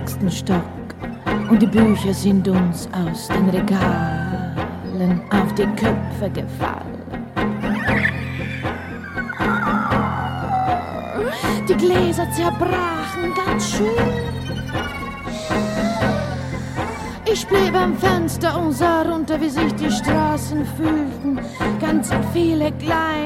20. Stock und die Bücher sind uns aus den Regalen auf die Köpfe gefallen. Die Gläser zerbrachen ganz schön. Ich blieb am Fenster und sah runter, wie sich die Straßen fühlten. Ganz viele kleine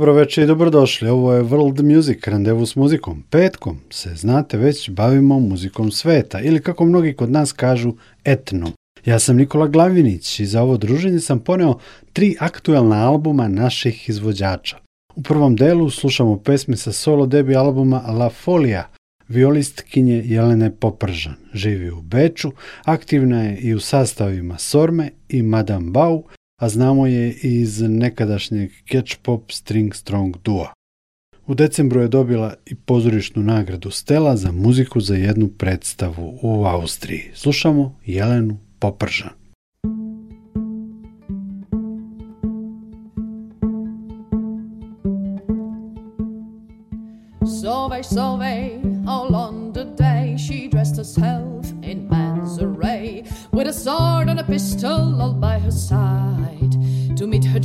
Dobroveče i dobrodošli, ovo je World Music, randevu s muzikom. Petkom se, znate, već bavimo muzikom sveta ili kako mnogi kod nas kažu etnom. Ja sam Nikola Glavinić i za ovo druženje sam poneo tri aktuelna albuma naših izvođača. U prvom delu slušamo pesme sa solo debi albuma La Folia, violistkinje Jelene Popržan. Živi u Beču, aktivna je i u sastavima Sorme i Madame Bau, a znamo je iz nekadašnjeg Catch Pop String Strong duo. U decembru je dobila i pozorišnu nagradu Stella za muziku za jednu predstavu u Austriji. Slušamo Jelenu Popržan. Sauve, sauve, all on the day she dressed herself in man's array with a sword and a pistol all by her side.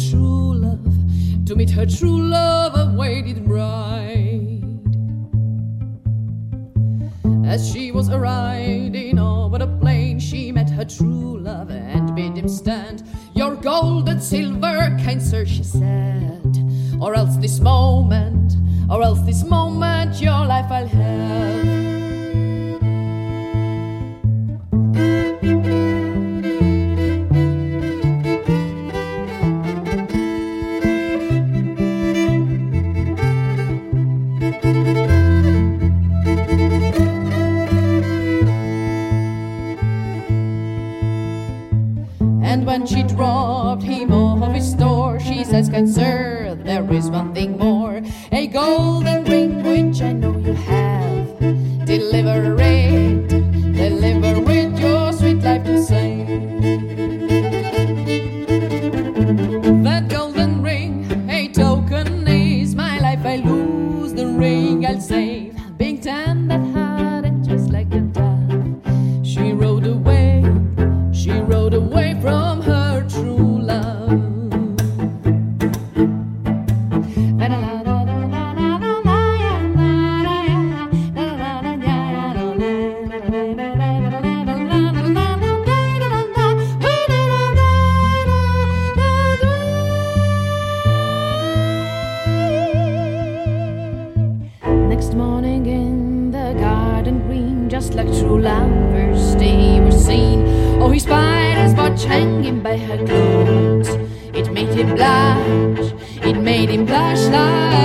her true love, to meet her true love, I waited bride. As she was riding over the plain, she met her true love and bid him stand. Your gold and silver, kind sir, she said, or else this moment, or else this moment, your life I'll have. by her nose. It made him blush, it made him blush like.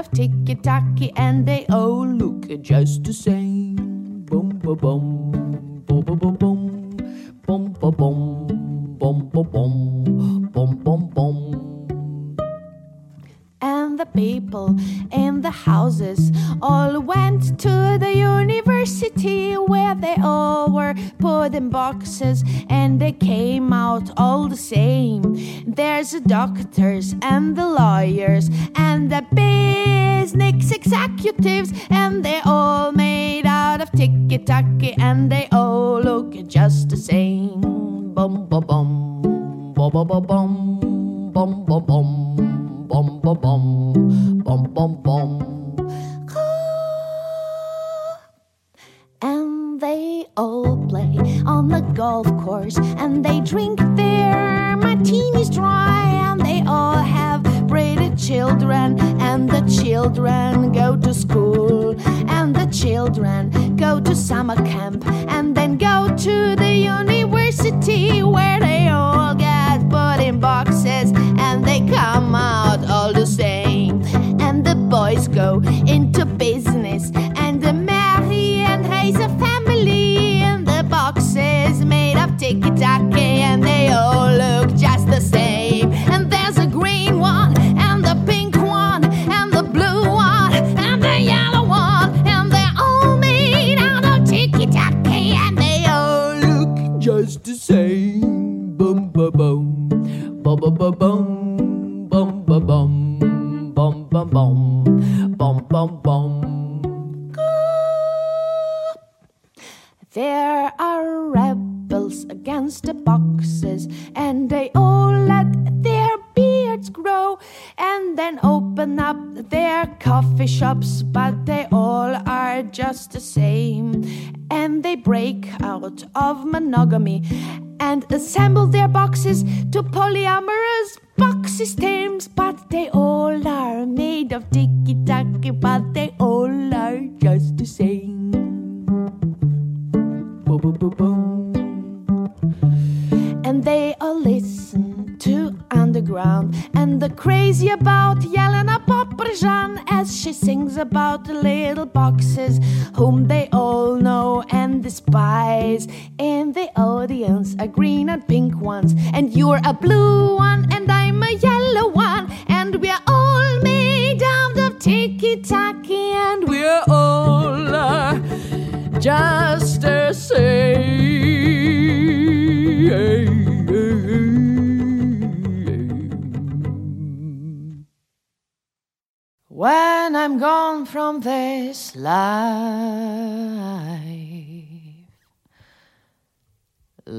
of ticky tacky, and they all look just the same. Boom, boom, boom.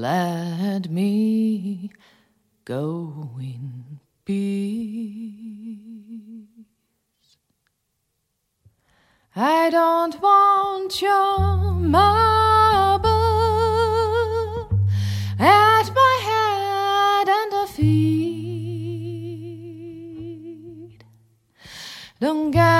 Let me go in peace. I don't want your marble at my head and feet. Don't get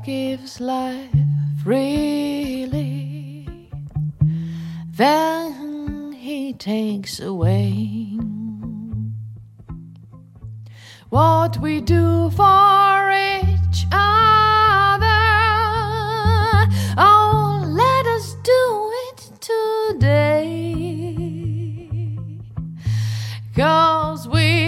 gives life freely, then he takes away. What we do for each other, oh, let us do it today. Cause we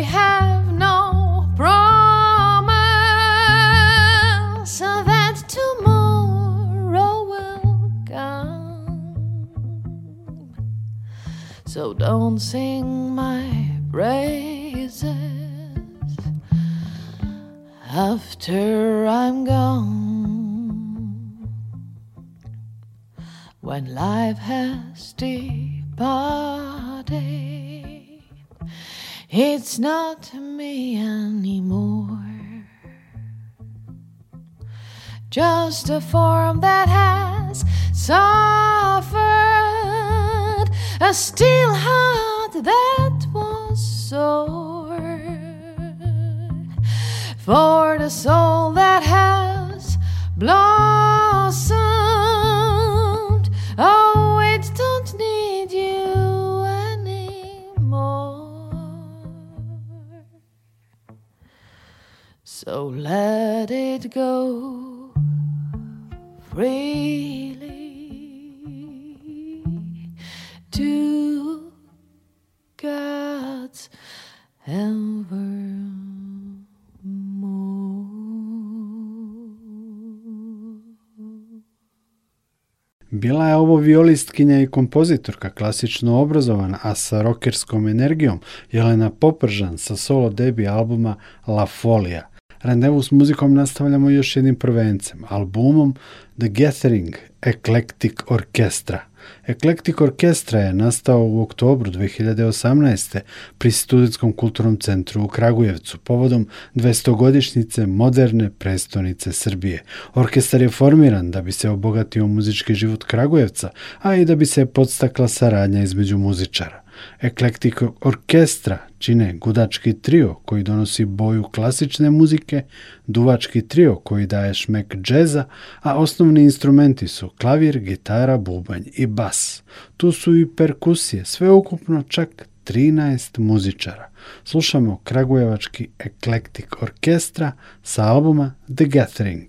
So don't sing my praises after I'm gone. When life has departed, it's not me anymore. Just a form that has suffered a steel heart that was sore. For the soul that has blossomed, oh, it don't need you anymore. So let it go freely. to God's evermore. Bila je ovo violistkinja i kompozitorka, klasično obrazovana, a sa rokerskom energijom, Jelena Popržan sa solo debi albuma La Folia – Randevu s muzikom nastavljamo još jednim prvencem, albumom The Gathering Eclectic Orchestra – Eklektik orkestra je nastao u oktobru 2018. pri Studentskom kulturnom centru u Kragujevcu povodom 200-godišnjice moderne prestonice Srbije. Orkestar je formiran da bi se obogatio muzički život Kragujevca, a i da bi se podstakla saradnja između muzičara. Eklektikog orkestra čine gudački trio koji donosi boju klasične muzike, duvački trio koji daje šmek džeza, a osnovni instrumenti su klavir, gitara, bubanj i bas. Tu su i perkusije, sve ukupno čak 13 muzičara. Slušamo Kragujevački Eklektik orkestra sa albuma The Gathering.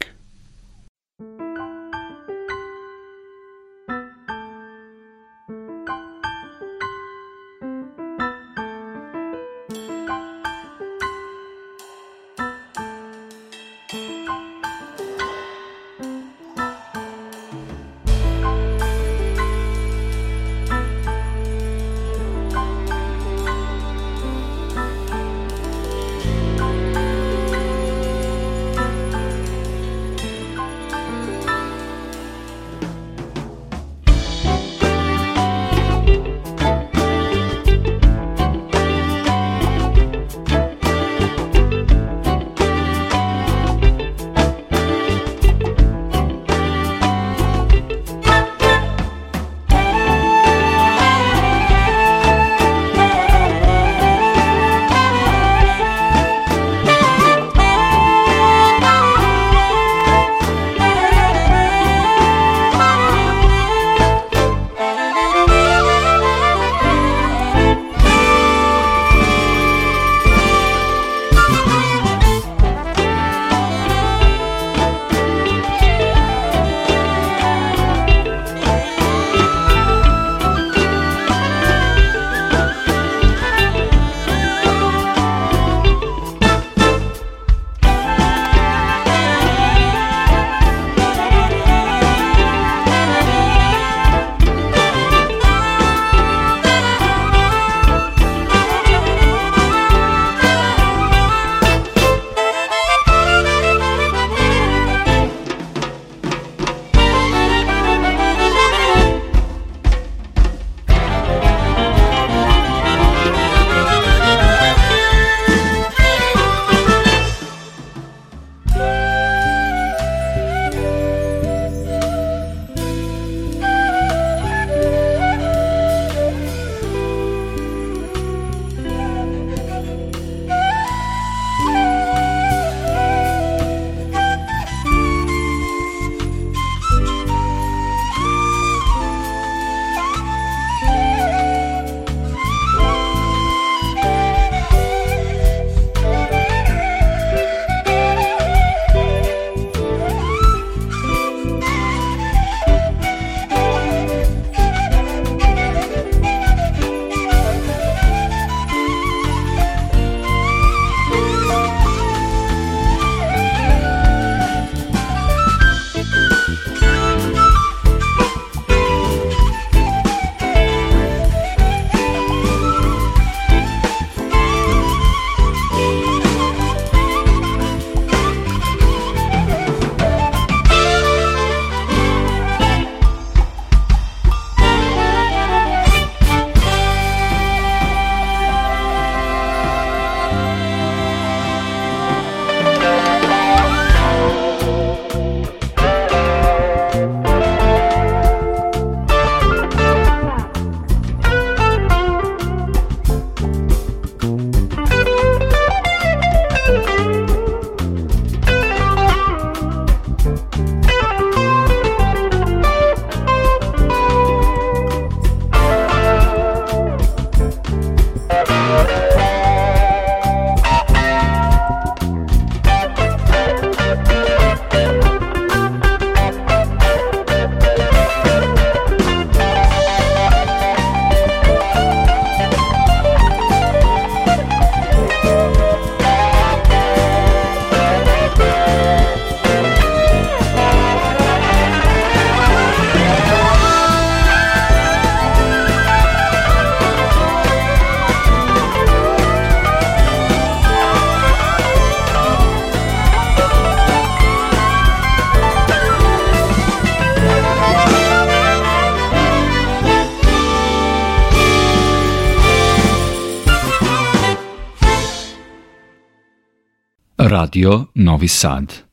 Radio Novi Sad.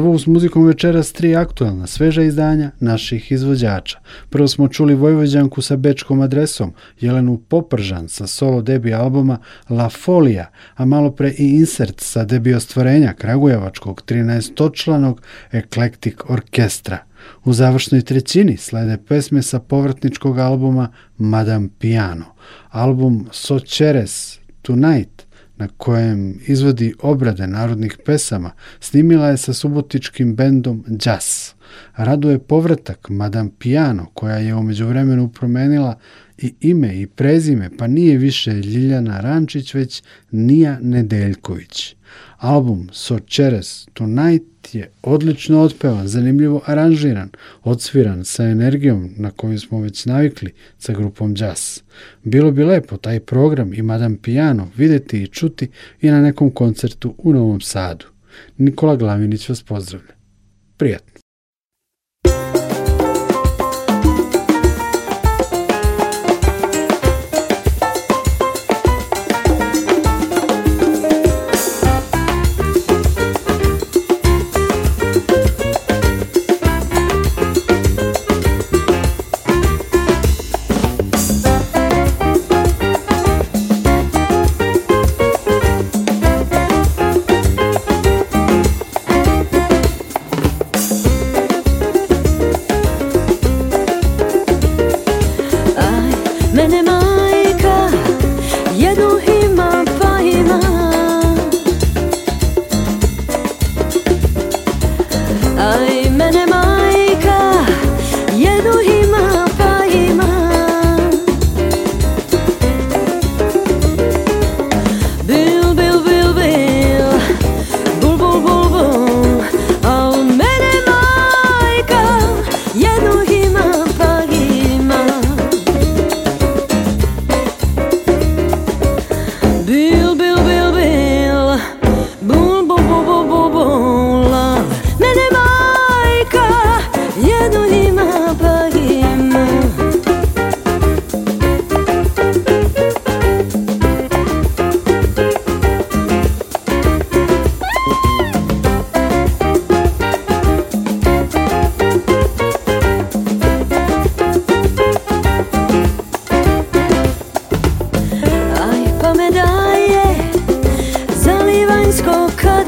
Rendezvous da s muzikom večeras tri aktualna sveža izdanja naših izvođača. Prvo smo čuli Vojvođanku sa bečkom adresom, Jelenu Popržan sa solo debi albuma La Folija, a malo pre i insert sa debi ostvarenja Kragujevačkog 13-članog Eclectic Orkestra. U završnoj trećini slede pesme sa povratničkog albuma Madame Piano, album Socheres Tonight – na kojem izvodi obrade narodnih pesama, snimila je sa subotičkim bendom Jazz. Raduje povratak Madame Piano, koja je umeđu vremenu promenila i ime i prezime, pa nije više Ljiljana Rančić, već Nija Nedeljković. Album So Cheres Tonight je odlično otpevan, zanimljivo aranžiran, odsviran sa energijom na koju smo već navikli sa grupom jazz. Bilo bi lepo taj program i Madame Piano videti i čuti i na nekom koncertu u Novom Sadu. Nikola Glavinić vas pozdravlja. Prijatno.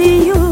you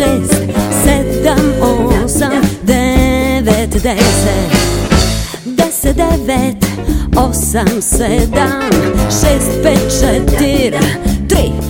šest, sedam, osam, devet, deset Deset, devet, osam, sedam, šest, pet, četir, tri,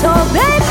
So baby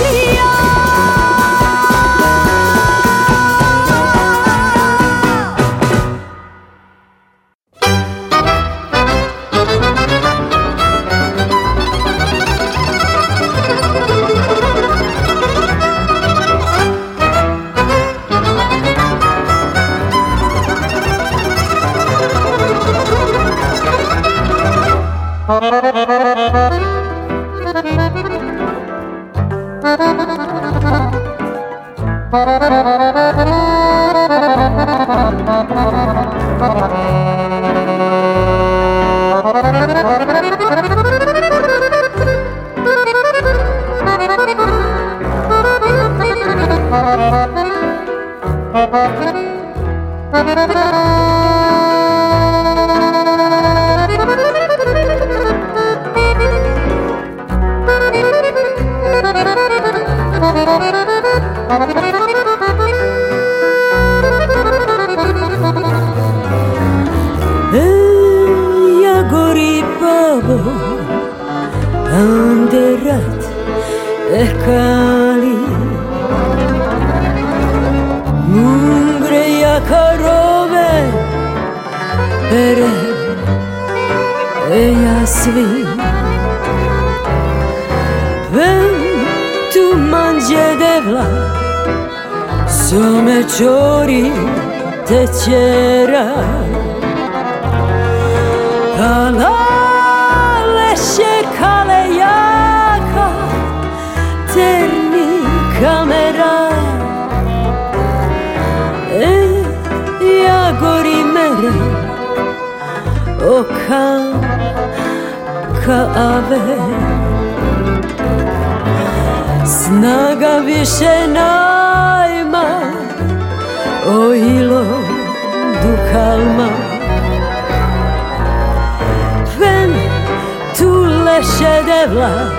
kali Mungre jakarove Pere Eja svi Vem tu manđe devla Some čori te čera Kala oka kave Snaga više najma O ilo du kalma Ven tu leše devla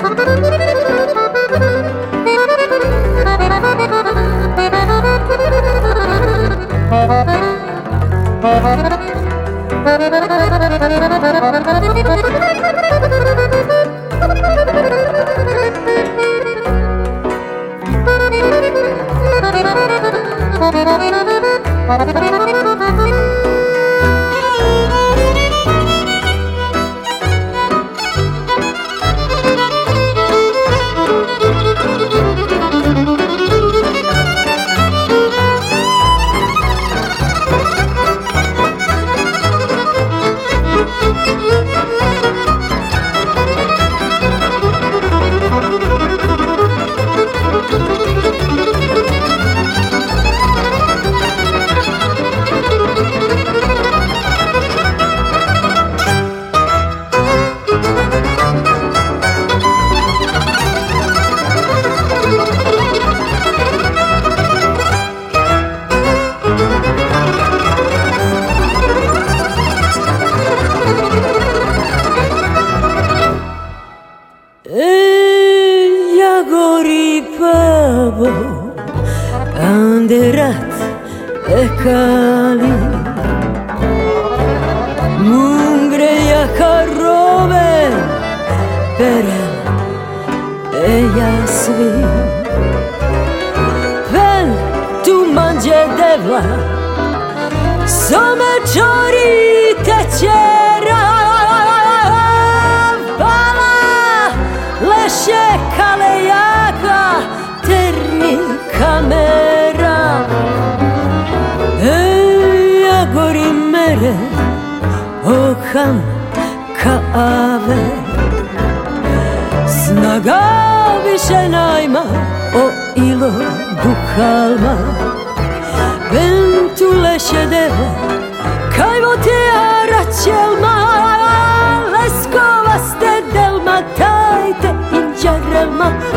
gram kave Snaga više najma o ilo bukalma Ventule šedeve kaj vote araćelma Leskova ste delma tajte inđarelma